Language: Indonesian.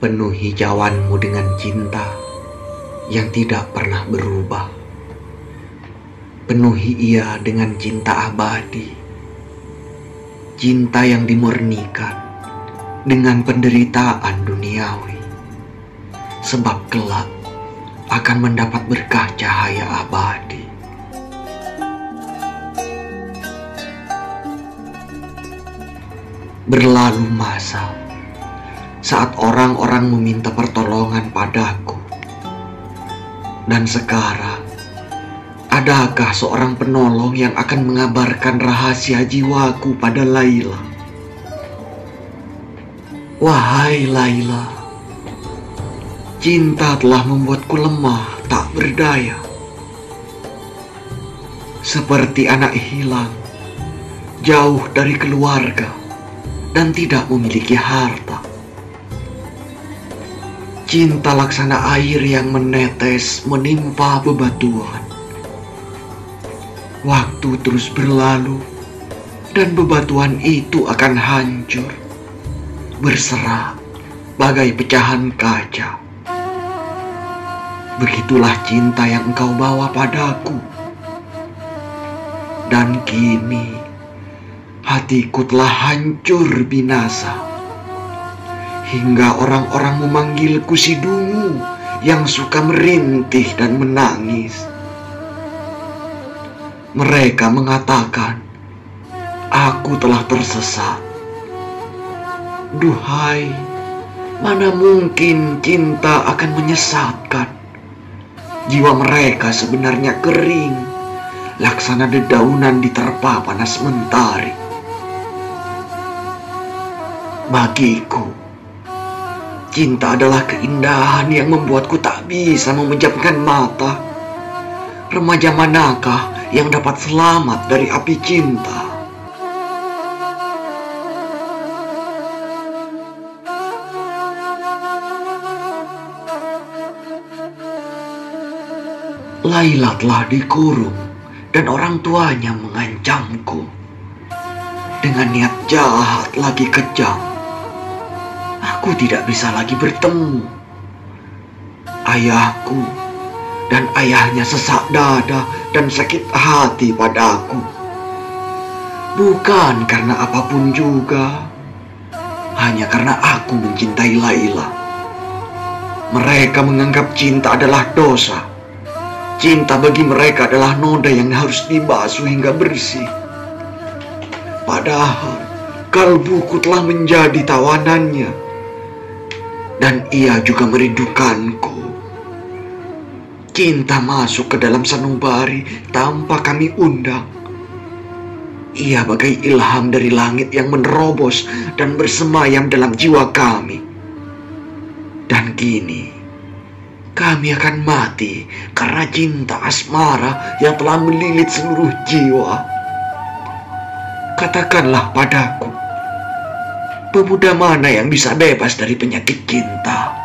Penuhi jawanmu dengan cinta yang tidak pernah berubah. Penuhi ia dengan cinta abadi, cinta yang dimurnikan dengan penderitaan duniawi, sebab kelak akan mendapat berkah cahaya abadi. Berlalu masa saat orang-orang meminta pertolongan padaku. Dan sekarang, adakah seorang penolong yang akan mengabarkan rahasia jiwaku pada Laila? Wahai Laila, cinta telah membuatku lemah tak berdaya. Seperti anak hilang, jauh dari keluarga, dan tidak memiliki harta. Cinta laksana air yang menetes menimpa bebatuan. Waktu terus berlalu dan bebatuan itu akan hancur, berserak bagai pecahan kaca. Begitulah cinta yang engkau bawa padaku. Dan kini hatiku telah hancur binasa hingga orang-orang memanggilku si dungu yang suka merintih dan menangis. Mereka mengatakan, aku telah tersesat. Duhai, mana mungkin cinta akan menyesatkan? Jiwa mereka sebenarnya kering, laksana dedaunan diterpa panas mentari. Bagiku, Cinta adalah keindahan yang membuatku tak bisa memejamkan mata. Remaja manakah yang dapat selamat dari api cinta? Laila telah dikurung dan orang tuanya mengancamku dengan niat jahat lagi kejam aku tidak bisa lagi bertemu. Ayahku dan ayahnya sesak dada dan sakit hati padaku. Bukan karena apa pun juga, hanya karena aku mencintai Laila. Mereka menganggap cinta adalah dosa. Cinta bagi mereka adalah noda yang harus dibasuh hingga bersih. Padahal kalbuku telah menjadi tawanannya dan ia juga merindukanku. Cinta masuk ke dalam sanubari tanpa kami undang. Ia bagai ilham dari langit yang menerobos dan bersemayam dalam jiwa kami. Dan kini, kami akan mati karena cinta asmara yang telah melilit seluruh jiwa. Katakanlah padaku, pemuda mana yang bisa bebas dari penyakit cinta?